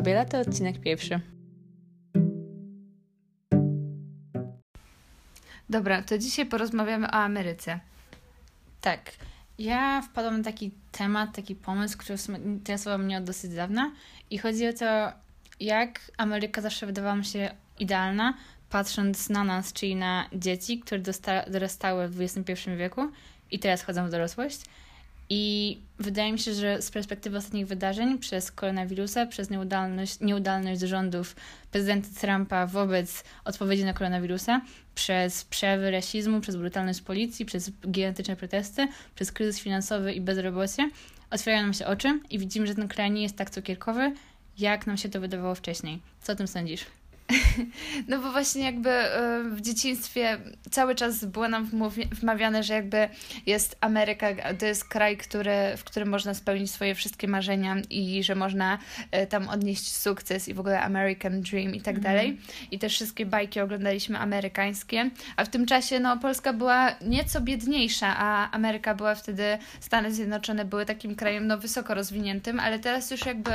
Babie to odcinek pierwszy. Dobra, to dzisiaj porozmawiamy o Ameryce. Tak. Ja wpadłam na taki temat, taki pomysł, który interesował mnie od dosyć dawna i chodzi o to, jak Ameryka zawsze wydawała mi się idealna, patrząc na nas, czyli na dzieci, które dorastały w XXI wieku i teraz chodzą w dorosłość. I wydaje mi się, że z perspektywy ostatnich wydarzeń, przez koronawirusa, przez nieudolność, nieudolność rządów prezydenta Trumpa wobec odpowiedzi na koronawirusa, przez przejawy rasizmu, przez brutalność policji, przez gigantyczne protesty, przez kryzys finansowy i bezrobocie, otwierają nam się oczy i widzimy, że ten kraj nie jest tak cukierkowy, jak nam się to wydawało wcześniej. Co o tym sądzisz? No bo właśnie jakby e, w dzieciństwie cały czas było nam wmawiane, że jakby jest Ameryka, to jest kraj, który, w którym można spełnić swoje wszystkie marzenia i że można e, tam odnieść sukces i w ogóle American Dream i tak mm. dalej. I te wszystkie bajki oglądaliśmy amerykańskie, a w tym czasie no Polska była nieco biedniejsza, a Ameryka była wtedy, Stany Zjednoczone były takim krajem no wysoko rozwiniętym, ale teraz już jakby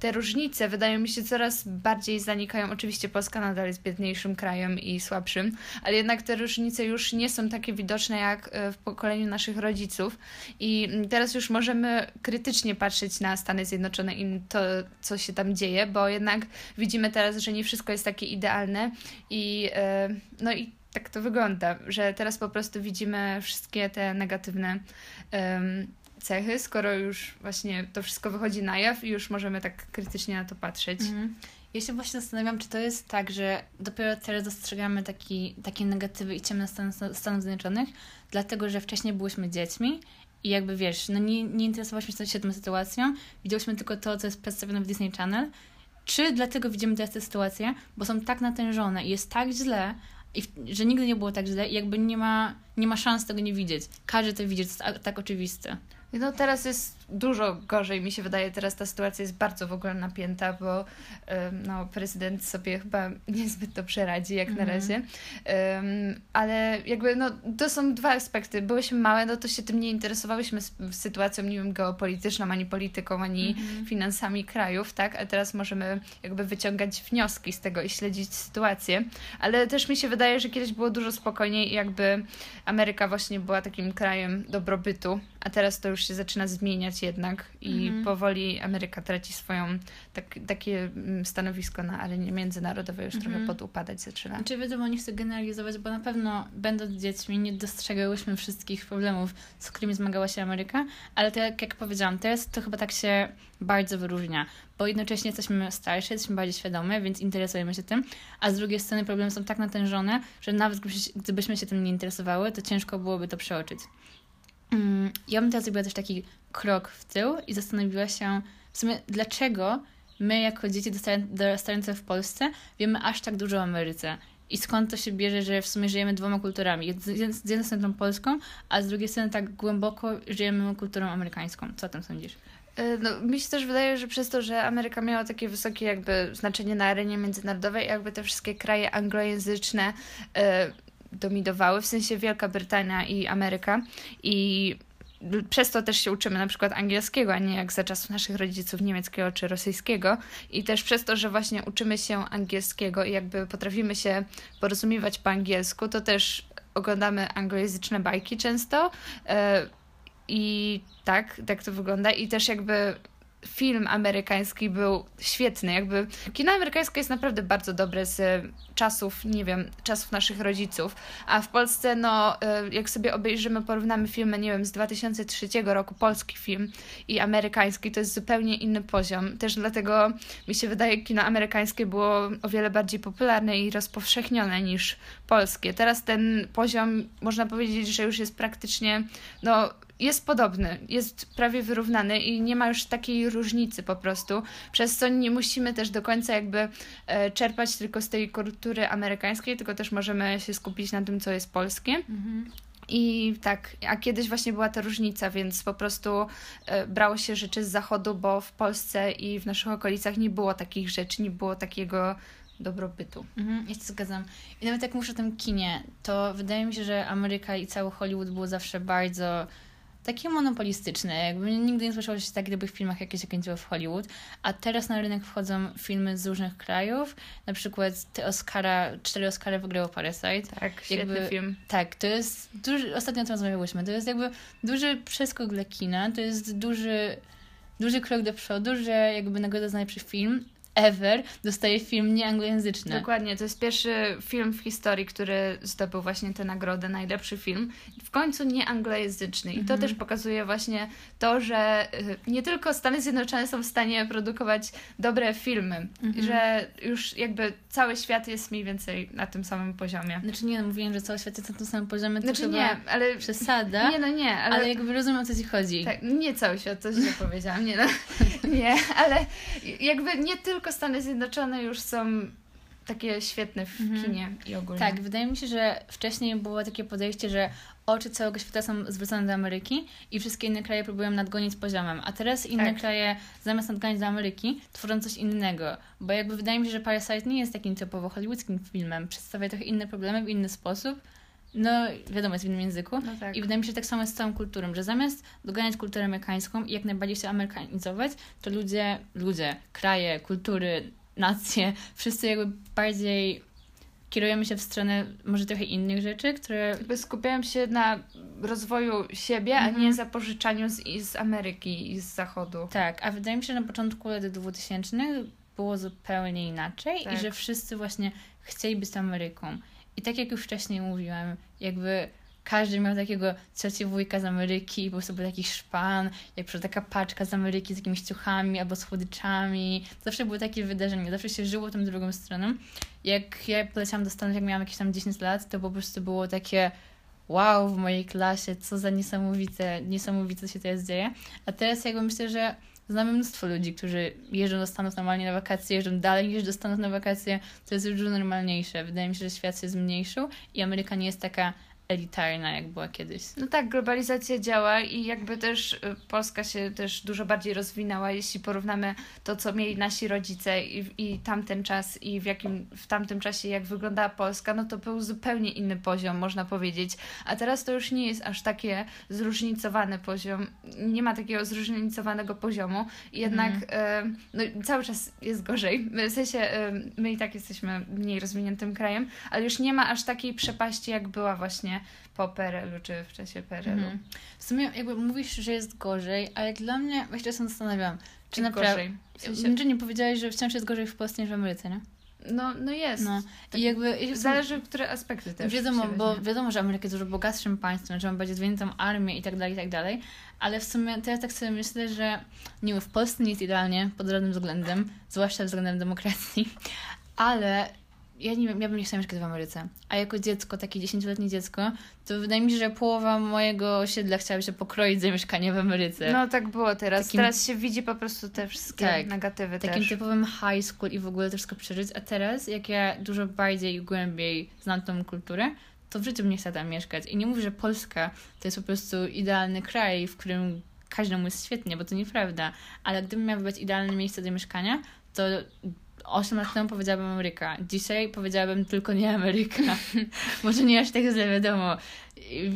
te różnice wydają mi się coraz bardziej zanikają. Oczywiście Polska nadal jest biedniejszym krajem i słabszym, ale jednak te różnice już nie są takie widoczne jak e, w pokoleniu naszych rodziców. I teraz już możemy krytycznie patrzeć na Stany Zjednoczone i to, co się tam dzieje, bo jednak widzimy teraz, że nie wszystko jest takie idealne i e, no i tak to wygląda, że teraz po prostu widzimy wszystkie te negatywne cechy, skoro już właśnie to wszystko wychodzi na jaw i już możemy tak krytycznie na to patrzeć. Mhm. Ja się właśnie zastanawiam, czy to jest tak, że dopiero teraz dostrzegamy taki, takie negatywy i ciemne Stan, Stanów Zjednoczonych, dlatego że wcześniej byłyśmy dziećmi i jakby wiesz, no nie, nie interesowałyśmy się tą sytuacją, widziałyśmy tylko to, co jest przedstawione w Disney Channel, czy dlatego widzimy teraz tę sytuację, bo są tak natężone i jest tak źle, i że nigdy nie było tak źle i jakby nie ma, nie ma szans tego nie widzieć. Każdy to widzi, to jest tak oczywiste. No teraz jest dużo gorzej, mi się wydaje, teraz ta sytuacja jest bardzo w ogóle napięta, bo no, prezydent sobie chyba niezbyt dobrze radzi jak na mhm. razie. Um, ale jakby no, to są dwa aspekty. Byłyśmy małe, no to się tym nie interesowałyśmy sytuacją, nie wiem, geopolityczną, ani polityką, ani mhm. finansami krajów, tak? A teraz możemy jakby wyciągać wnioski z tego i śledzić sytuację. Ale też mi się wydaje, że kiedyś było dużo spokojniej i jakby Ameryka właśnie była takim krajem dobrobytu, a teraz to już się zaczyna zmieniać jednak i mhm. powoli Ameryka traci swoją tak, takie mm, stanowisko na arenie międzynarodowej, już trochę mhm. podupadać zaczyna. Czy znaczy, wiadomo, nie chcę generalizować, bo na pewno będąc dziećmi nie dostrzegałyśmy wszystkich problemów, z którymi zmagała się Ameryka, ale tak jak powiedziałam, teraz to chyba tak się bardzo wyróżnia, bo jednocześnie jesteśmy starsi, jesteśmy bardziej świadome, więc interesujemy się tym, a z drugiej strony problemy są tak natężone, że nawet gdybyśmy się tym nie interesowały, to ciężko byłoby to przeoczyć. Mm, ja bym teraz zrobiła też taki krok w tył i zastanowiła się w sumie, dlaczego my jako dzieci dorastające w Polsce wiemy aż tak dużo o Ameryce. I skąd to się bierze, że w sumie żyjemy dwoma kulturami. Z jednej strony tą polską, a z drugiej strony tak głęboko żyjemy kulturą amerykańską. Co o tym sądzisz? E, no, mi się też wydaje, że przez to, że Ameryka miała takie wysokie jakby znaczenie na arenie międzynarodowej, jakby te wszystkie kraje anglojęzyczne e, dominowały, w sensie Wielka Brytania i Ameryka i przez to też się uczymy na przykład angielskiego, a nie jak za czasów naszych rodziców niemieckiego czy rosyjskiego. I też przez to, że właśnie uczymy się angielskiego i jakby potrafimy się porozumiewać po angielsku, to też oglądamy anglojęzyczne bajki często. E, I tak, tak to wygląda. I też jakby film amerykański był świetny. Jakby kino amerykańskie jest naprawdę bardzo dobre z czasów, nie wiem, czasów naszych rodziców. A w Polsce, no, e, jak sobie obejrzymy, porównamy filmy, nie wiem, z 2003 roku, polski film i amerykański, to jest zupełnie inny poziom. Też dlatego mi się wydaje, kino amerykańskie było o wiele bardziej popularne i rozpowszechnione niż polskie. Teraz ten poziom, można powiedzieć, że już jest praktycznie, no, jest podobny, jest prawie wyrównany i nie ma już takiej różnicy po prostu, przez co nie musimy też do końca jakby e, czerpać tylko z tej kultury amerykańskiej, tylko też możemy się skupić na tym, co jest polskie. Mhm. I tak, a kiedyś właśnie była ta różnica, więc po prostu e, brało się rzeczy z zachodu, bo w Polsce i w naszych okolicach nie było takich rzeczy, nie było takiego dobrobytu. Mhm, ja się zgadzam. I nawet jak muszę o tym kinie, to wydaje mi się, że Ameryka i cały Hollywood był zawsze bardzo takie monopolistyczne. Jakby nigdy nie słyszało się tak dobrych filmach, jakie się kręciło w Hollywood. A teraz na rynek wchodzą filmy z różnych krajów. Na przykład te Oscara, cztery Oscary wygrało Parasite. Tak, świetny jakby, film. Tak, to jest duży, ostatnio o tym rozmawiałyśmy, to jest jakby duży przeskok dla kina, to jest duży duży krok do przodu, że jakby nagroda za najlepszy film ever dostaje film nieanglojęzyczny. Dokładnie, to jest pierwszy film w historii, który zdobył właśnie tę nagrodę, najlepszy film. W końcu nieanglojęzyczny. I to mhm. też pokazuje właśnie to, że y, nie tylko Stany Zjednoczone są w stanie produkować dobre filmy, mhm. że już jakby cały świat jest mniej więcej na tym samym poziomie. Znaczy nie, no, mówiłem, że cały świat jest na tym samym poziomie, to znaczy nie, ale przesada. Nie, no nie, ale, ale jakby rozumiem o co ci chodzi. Tak, nie cały świat, to źle powiedziałam, nie no. Nie, ale jakby nie tylko Stany Zjednoczone już są takie świetne w mhm. kinie i ogólnie. Tak, wydaje mi się, że wcześniej było takie podejście, że oczy całego świata są zwrócone do Ameryki i wszystkie inne kraje próbują nadgonić poziomem, a teraz inne tak. kraje zamiast nadganiać do Ameryki tworzą coś innego, bo jakby wydaje mi się, że Parasite nie jest takim typowo hollywoodzkim filmem, przedstawia trochę inne problemy w inny sposób, no, wiadomo, jest w innym języku. No tak. I wydaje mi się, że tak samo jest z całą kulturą, że zamiast doganiać kulturę amerykańską i jak najbardziej się amerykanizować, to ludzie, ludzie, kraje, kultury, nacje, wszyscy jakby bardziej kierujemy się w stronę może trochę innych rzeczy, które... Jakby skupiają się na rozwoju siebie, a nie mhm. zapożyczaniu z, z Ameryki i z Zachodu. Tak, a wydaje mi się, że na początku lat 2000 było zupełnie inaczej tak. i że wszyscy właśnie chcieli być Ameryką. I tak jak już wcześniej mówiłem, jakby każdy miał takiego cioci wujka z Ameryki, po prostu był taki szpan, jak przykład taka paczka z Ameryki z jakimiś ciuchami albo słodyczami. Zawsze było takie wydarzenie, zawsze się żyło tą drugą stroną. Jak ja poleciałam do Stanów, jak miałam jakieś tam 10 lat, to po prostu było takie wow w mojej klasie, co za niesamowite, niesamowite się teraz dzieje. A teraz jakby myślę, że Znamy mnóstwo ludzi, którzy jeżdżą do Stanów normalnie na wakacje, jeżdżą dalej niż do Stanów na wakacje. To jest już dużo normalniejsze. Wydaje mi się, że świat się zmniejszył i Ameryka nie jest taka elitarna, jak była kiedyś. No tak, globalizacja działa i jakby też y, Polska się też dużo bardziej rozwinęła, jeśli porównamy to, co mieli nasi rodzice i, i tamten czas i w jakim w tamtym czasie, jak wyglądała Polska, no to był zupełnie inny poziom, można powiedzieć. A teraz to już nie jest aż takie zróżnicowany poziom, nie ma takiego zróżnicowanego poziomu, jednak mm. y, no, cały czas jest gorzej. W sensie y, my i tak jesteśmy mniej rozwiniętym krajem, ale już nie ma aż takiej przepaści, jak była właśnie po PRL-u czy w czasie PRL-u. Mhm. W sumie jakby mówisz, że jest gorzej, ale dla mnie właśnie się zastanawiam, czy naprawdę... W sensie... Czy nie powiedziałeś, że wciąż jest gorzej w Polsce niż w Ameryce, nie? No, no jest. No. Tak, I jakby, zależy, które aspekty też. Wiadomo, bo wiadomo, że Ameryka jest dużo bogatszym państwem, że ma bardziej zwiniętą armię i tak dalej, i tak dalej. Ale w sumie teraz tak sobie myślę, że nie w Polsce nie jest idealnie pod żadnym względem, zwłaszcza względem demokracji, ale ja nie wiem, ja bym nie chciała mieszkać w Ameryce. A jako dziecko, takie dziesięcioletnie dziecko, to wydaje mi się, że połowa mojego osiedla chciałaby się pokroić za mieszkanie w Ameryce. No tak było teraz. Takim, teraz się widzi po prostu te wszystkie tak, negatywy Takim też. typowym high school i w ogóle to wszystko przeżyć. A teraz, jak ja dużo bardziej i głębiej znam tą kulturę, to w życiu bym nie chciała tam mieszkać. I nie mówię, że Polska to jest po prostu idealny kraj, w którym każdemu jest świetnie, bo to nieprawda. Ale gdybym miała wybrać idealne miejsce do mieszkania, to 8 lat temu powiedziałabym Ameryka. Dzisiaj powiedziałabym tylko nie Ameryka. Może nie aż tak źle, wiadomo.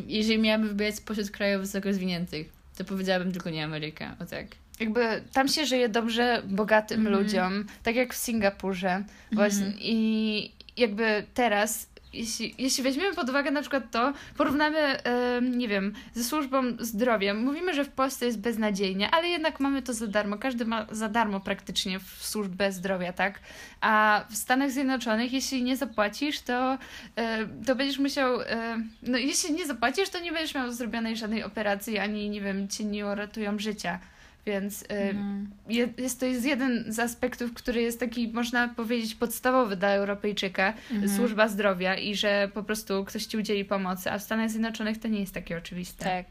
Jeżeli miałabym wybierać spośród krajów wysoko rozwiniętych, to powiedziałabym tylko nie Ameryka. O tak. Jakby tam się żyje dobrze bogatym mm. ludziom, tak jak w Singapurze. Właśnie. Mm. I jakby teraz jeśli, jeśli weźmiemy pod uwagę na przykład to, porównamy, nie wiem, ze służbą zdrowia. Mówimy, że w Polsce jest beznadziejnie, ale jednak mamy to za darmo. Każdy ma za darmo praktycznie w służbę zdrowia, tak? A w Stanach Zjednoczonych, jeśli nie zapłacisz, to, to będziesz musiał, no jeśli nie zapłacisz, to nie będziesz miał zrobionej żadnej operacji, ani, nie wiem, ci nie uratują życia. Więc mm. jest to jest jeden z aspektów, który jest taki, można powiedzieć, podstawowy dla Europejczyka, mm. służba zdrowia i że po prostu ktoś ci udzieli pomocy, a w Stanach Zjednoczonych to nie jest takie oczywiste. Tak.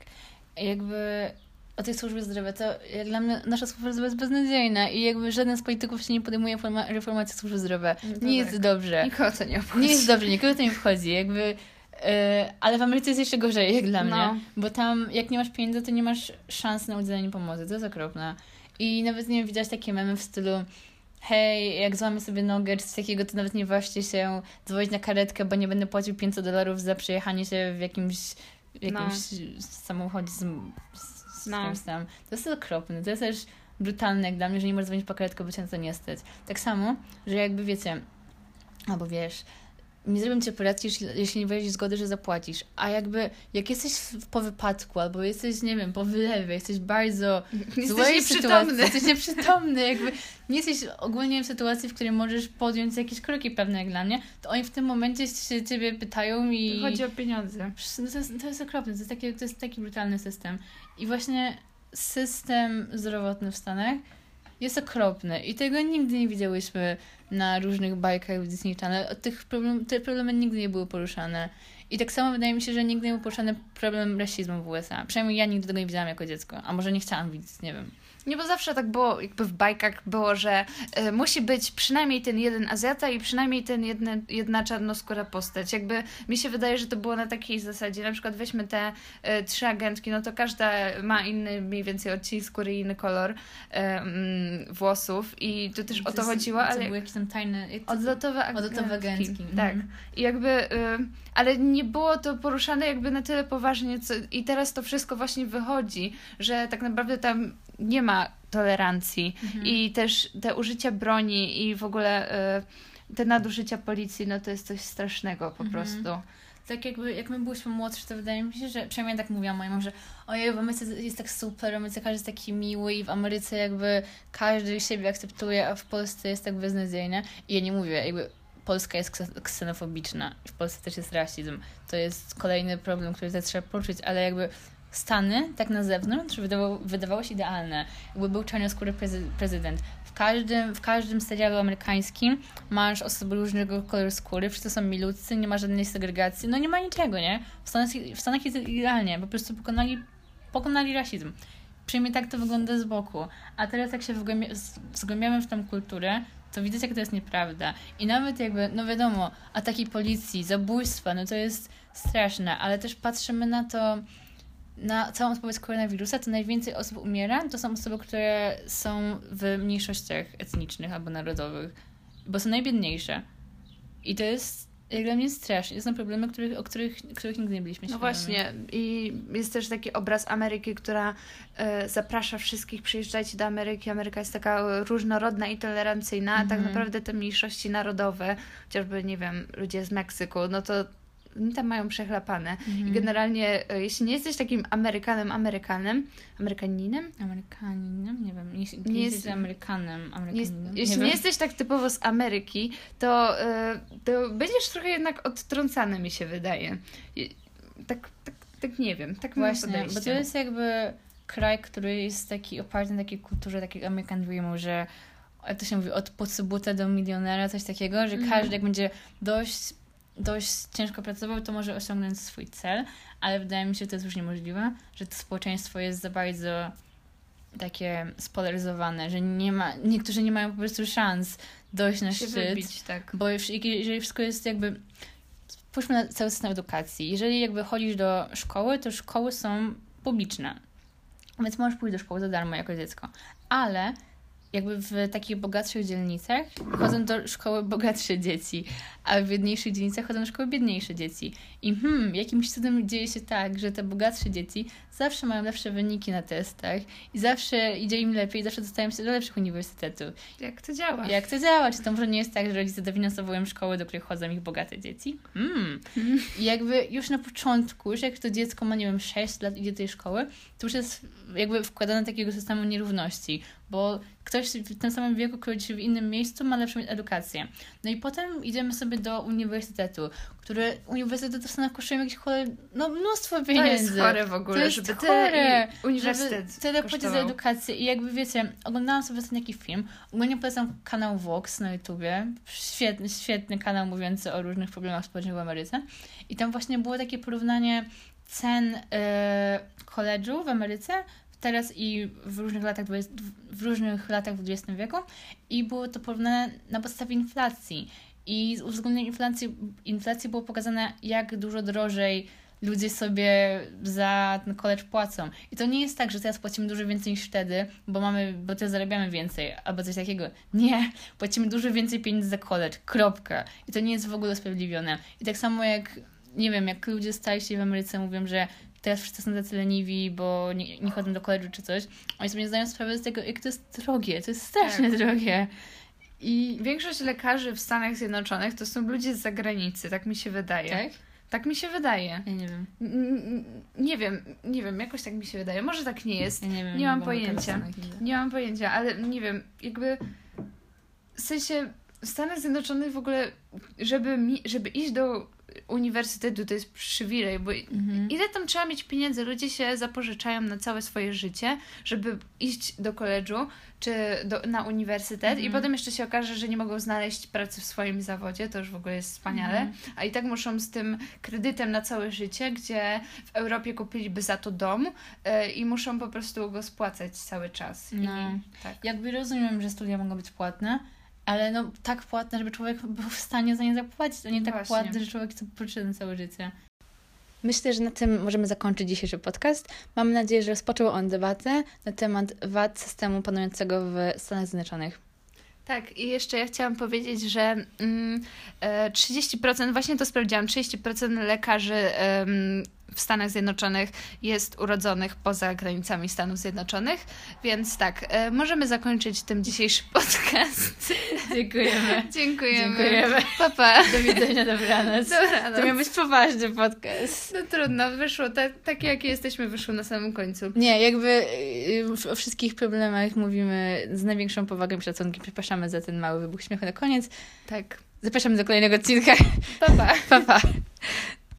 Jakby o tej służbie zdrowia, to jak dla mnie nasza służba zdrowia jest beznadziejna i jakby żaden z polityków się nie podejmuje reformacji służby zdrowia. No nie tak. jest dobrze. Nikogo to nie obchodzi. Nie jest dobrze, nikogo to nie wchodzi. Jakby ale w Ameryce jest jeszcze gorzej, jak dla mnie. No. Bo tam, jak nie masz pieniędzy, to nie masz szans na udzielenie pomocy. To jest okropne. I nawet nie wiem, widać takie memy w stylu hej, jak złamię sobie nogę czy coś takiego, to nawet nie właśnie się dzwonić na karetkę, bo nie będę płacił 500 dolarów za przejechanie się w jakimś w jakimś no. samochodzie z, z, z no. tam. To jest okropne. To jest też brutalne jak dla mnie, że nie możesz dzwonić po karetkę, bo cię to nie stać. Tak samo, że jakby wiecie, albo wiesz, nie zrobię cię operacji, jeśli nie weźmiesz zgody, że zapłacisz. A jakby, jak jesteś po wypadku, albo jesteś, nie wiem, po wylewie, jesteś bardzo jesteś złej nieprzytomny. sytuacji, jesteś nieprzytomny, jakby nie jesteś ogólnie w sytuacji, w której możesz podjąć jakieś kroki pewne jak dla mnie, to oni w tym momencie się ciebie pytają i... Chodzi o pieniądze. No to, jest, to jest okropne, to jest, taki, to jest taki brutalny system. I właśnie system zdrowotny w Stanach jest okropny i tego nigdy nie widziałyśmy na różnych bajkach w Disney Channel. Tych problem, te problemy nigdy nie były poruszane. I tak samo wydaje mi się, że nigdy nie był poruszany problem rasizmu w USA. Przynajmniej ja nigdy tego nie widziałam jako dziecko. A może nie chciałam widzieć, nie wiem. Nie, bo zawsze tak było, jakby w bajkach było, że y, musi być przynajmniej ten jeden Azjata i przynajmniej ten jedne, jedna czarnoskóra postać. Jakby mi się wydaje, że to było na takiej zasadzie. Na przykład weźmy te y, trzy agentki, no to każda ma inny mniej więcej odcień skóry i inny kolor y, mm, włosów i tu też to o to jest, chodziło, ale... To były jakieś tam tajne... Odlotowe agentki. Odlotowe agentki. Tak. Mhm. I jakby... ale nie było to poruszane jakby na tyle poważnie co, i teraz to wszystko właśnie wychodzi, że tak naprawdę tam nie ma tolerancji mhm. i też te użycia broni i w ogóle y, te nadużycia policji, no to jest coś strasznego po mhm. prostu. Tak jakby, jak my byliśmy młodsi, to wydaje mi się, że przynajmniej tak mówiła moja mama, że ojej, w Ameryce jest tak super, w Ameryce każdy jest taki miły i w Ameryce jakby każdy siebie akceptuje, a w Polsce jest tak beznadziejne. I ja nie mówię, jakby Polska jest ksenofobiczna i w Polsce też jest rasizm. To jest kolejny problem, który też trzeba poruszyć, ale jakby Stany, tak na zewnątrz, wydawało, wydawało się idealne. Jakby był czarnoskóry prezy prezydent. W każdym, w każdym serialu amerykańskim masz osoby różnego koloru skóry, wszyscy są milutcy, nie ma żadnej segregacji, no nie ma niczego, nie? W Stanach, w Stanach jest idealnie, po prostu pokonali, pokonali rasizm. Przynajmniej tak to wygląda z boku. A teraz jak się wgłębiamy w tą kulturę, to widać, jak to jest nieprawda. I nawet jakby, no wiadomo, ataki policji, zabójstwa, no to jest straszne, ale też patrzymy na to na całą spowiedź koronawirusa, to najwięcej osób umiera, to są osoby, które są w mniejszościach etnicznych albo narodowych, bo są najbiedniejsze. I to jest jak dla mnie strasznie. To są problemy, których, o których, których nigdy nie byliśmy No właśnie. I jest też taki obraz Ameryki, która e, zaprasza wszystkich, przyjeżdżajcie do Ameryki. Ameryka jest taka różnorodna i tolerancyjna, a tak mhm. naprawdę te mniejszości narodowe, chociażby, nie wiem, ludzie z Meksyku, no to oni tam mają przechlapane. Mhm. I generalnie, e, jeśli nie jesteś takim Amerykanem, Amerykanem, Amerykaninem? Amerykaninem? Nie wiem. Nie, nie, jesteś Amerykanem, Amerykaninem. Jeśli nie, nie jesteś tak typowo z Ameryki, to, e, to będziesz trochę jednak odtrącany, mi się wydaje. Tak, tak, tak nie wiem. Tak Właśnie, bo to jest jakby kraj, który jest taki oparty na takiej kulturze, takiego American Dreamu, że to się mówi, od podsubuta do milionera, coś takiego, że mhm. każdy jak będzie dość dość ciężko pracował, to może osiągnąć swój cel, ale wydaje mi się, że to jest już niemożliwe, że to społeczeństwo jest za bardzo takie spolaryzowane, że nie ma, niektórzy nie mają po prostu szans dojść na szczyt, wybić, tak. bo jeżeli wszystko jest jakby spójrzmy na cały system edukacji. Jeżeli jakby chodzisz do szkoły, to szkoły są publiczne. Więc możesz pójść do szkoły za darmo jako dziecko. Ale jakby w takich bogatszych dzielnicach chodzą do szkoły bogatsze dzieci, a w biedniejszych dzielnicach chodzą do szkoły biedniejsze dzieci. I hmm, jakimś cudem dzieje się tak, że te bogatsze dzieci zawsze mają lepsze wyniki na testach i zawsze idzie im lepiej, zawsze dostają się do lepszych uniwersytetów. Jak to działa? Jak to działa? Czy to może nie jest tak, że rodzice dofinansowują szkoły, do których chodzą ich bogate dzieci? Hmm. I jakby już na początku, już jak to dziecko ma, nie wiem, 6 lat idzie do tej szkoły, to już jest jakby wkładane takiego systemu nierówności, bo ktoś w tym samym wieku, który w innym miejscu ma lepszą edukację. No i potem idziemy sobie do uniwersytetu, który uniwersytet w Stanach kosztuje jakieś chore, no mnóstwo pieniędzy. To jest chore w ogóle, to jest żeby chore, uniwersytet żeby tyle płacić za edukację. I jakby wiecie, oglądałam sobie ostatnio jakiś film, ogólnie polecam kanał Vox na YouTubie, świetny, świetny kanał mówiący o różnych problemach społecznych w Ameryce. I tam właśnie było takie porównanie cen yy, koledżu w Ameryce teraz i w różnych latach, w różnych latach w XX wieku i było to porównane na podstawie inflacji. I z uwzględnieniem inflacji, inflacji było pokazane, jak dużo drożej ludzie sobie za ten college płacą. I to nie jest tak, że teraz płacimy dużo więcej niż wtedy, bo mamy, bo teraz zarabiamy więcej, albo coś takiego. Nie, płacimy dużo więcej pieniędzy za college. Kropka. I to nie jest w ogóle usprawiedliwione. I tak samo jak nie wiem, jak ludzie stali w Ameryce mówią, że teraz wszyscy są tacy leniwi, bo nie, nie chodzą do koledżu czy coś. Oni sobie nie zdają sprawy z tego, jak to jest drogie. To jest strasznie Tak. drogie. I... Większość lekarzy w Stanach Zjednoczonych to są ludzie z zagranicy, tak mi się wydaje. Tak? Tak mi się wydaje. Ja nie wiem. N- Nie wiem, nie wiem, jakoś tak mi się wydaje. Może tak nie jest. Ja nie wiem. Nie mam pojęcia. Nie mam pojęcia, ale nie wiem, jakby w sensie w Stanach Zjednoczonych w ogóle, żeby, mi, żeby iść do uniwersytetu, to jest przywilej, bo Mhm. ile tam trzeba mieć pieniędzy? Ludzie się zapożyczają na całe swoje życie, żeby iść do koledżu czy do, na uniwersytet i Mhm. potem jeszcze się okaże, że nie mogą znaleźć pracy w swoim zawodzie, to już w ogóle jest wspaniale, Mhm. a i tak muszą z tym kredytem na całe życie, gdzie w Europie kupiliby za to dom e, i muszą po prostu go spłacać cały czas. No. I, tak. Jakby rozumiem, że studia mogą być płatne, ale no tak płatne, żeby człowiek był w stanie za nie zapłacić, a nie tak Właśnie. płatne, że człowiek jest potrzebny całe życie. Myślę, że na tym możemy zakończyć dzisiejszy podcast. Mam nadzieję, że rozpoczął on debatę na temat wad systemu panującego w Stanach Zjednoczonych. Tak, i jeszcze ja chciałam powiedzieć, że mm, e, 30%, właśnie to sprawdziłam, 30% lekarzy w Stanach Zjednoczonych jest urodzonych poza granicami Stanów Zjednoczonych, więc tak, e, możemy zakończyć tym dzisiejszy podcast. Dziękujemy. Dziękujemy. Dziękujemy. Pa, pa. Do widzenia, dobranoc. Dobranoc. To miał być poważny podcast. No trudno, wyszło, tak, takie jakie jesteśmy, wyszło na samym końcu. Nie, jakby y, o wszystkich problemach mówimy z największą powagą i szacunkiem. Przepraszamy za ten mały wybuch śmiechu na koniec. Tak. Zapraszamy do kolejnego odcinka. Pa, pa. Pa, pa.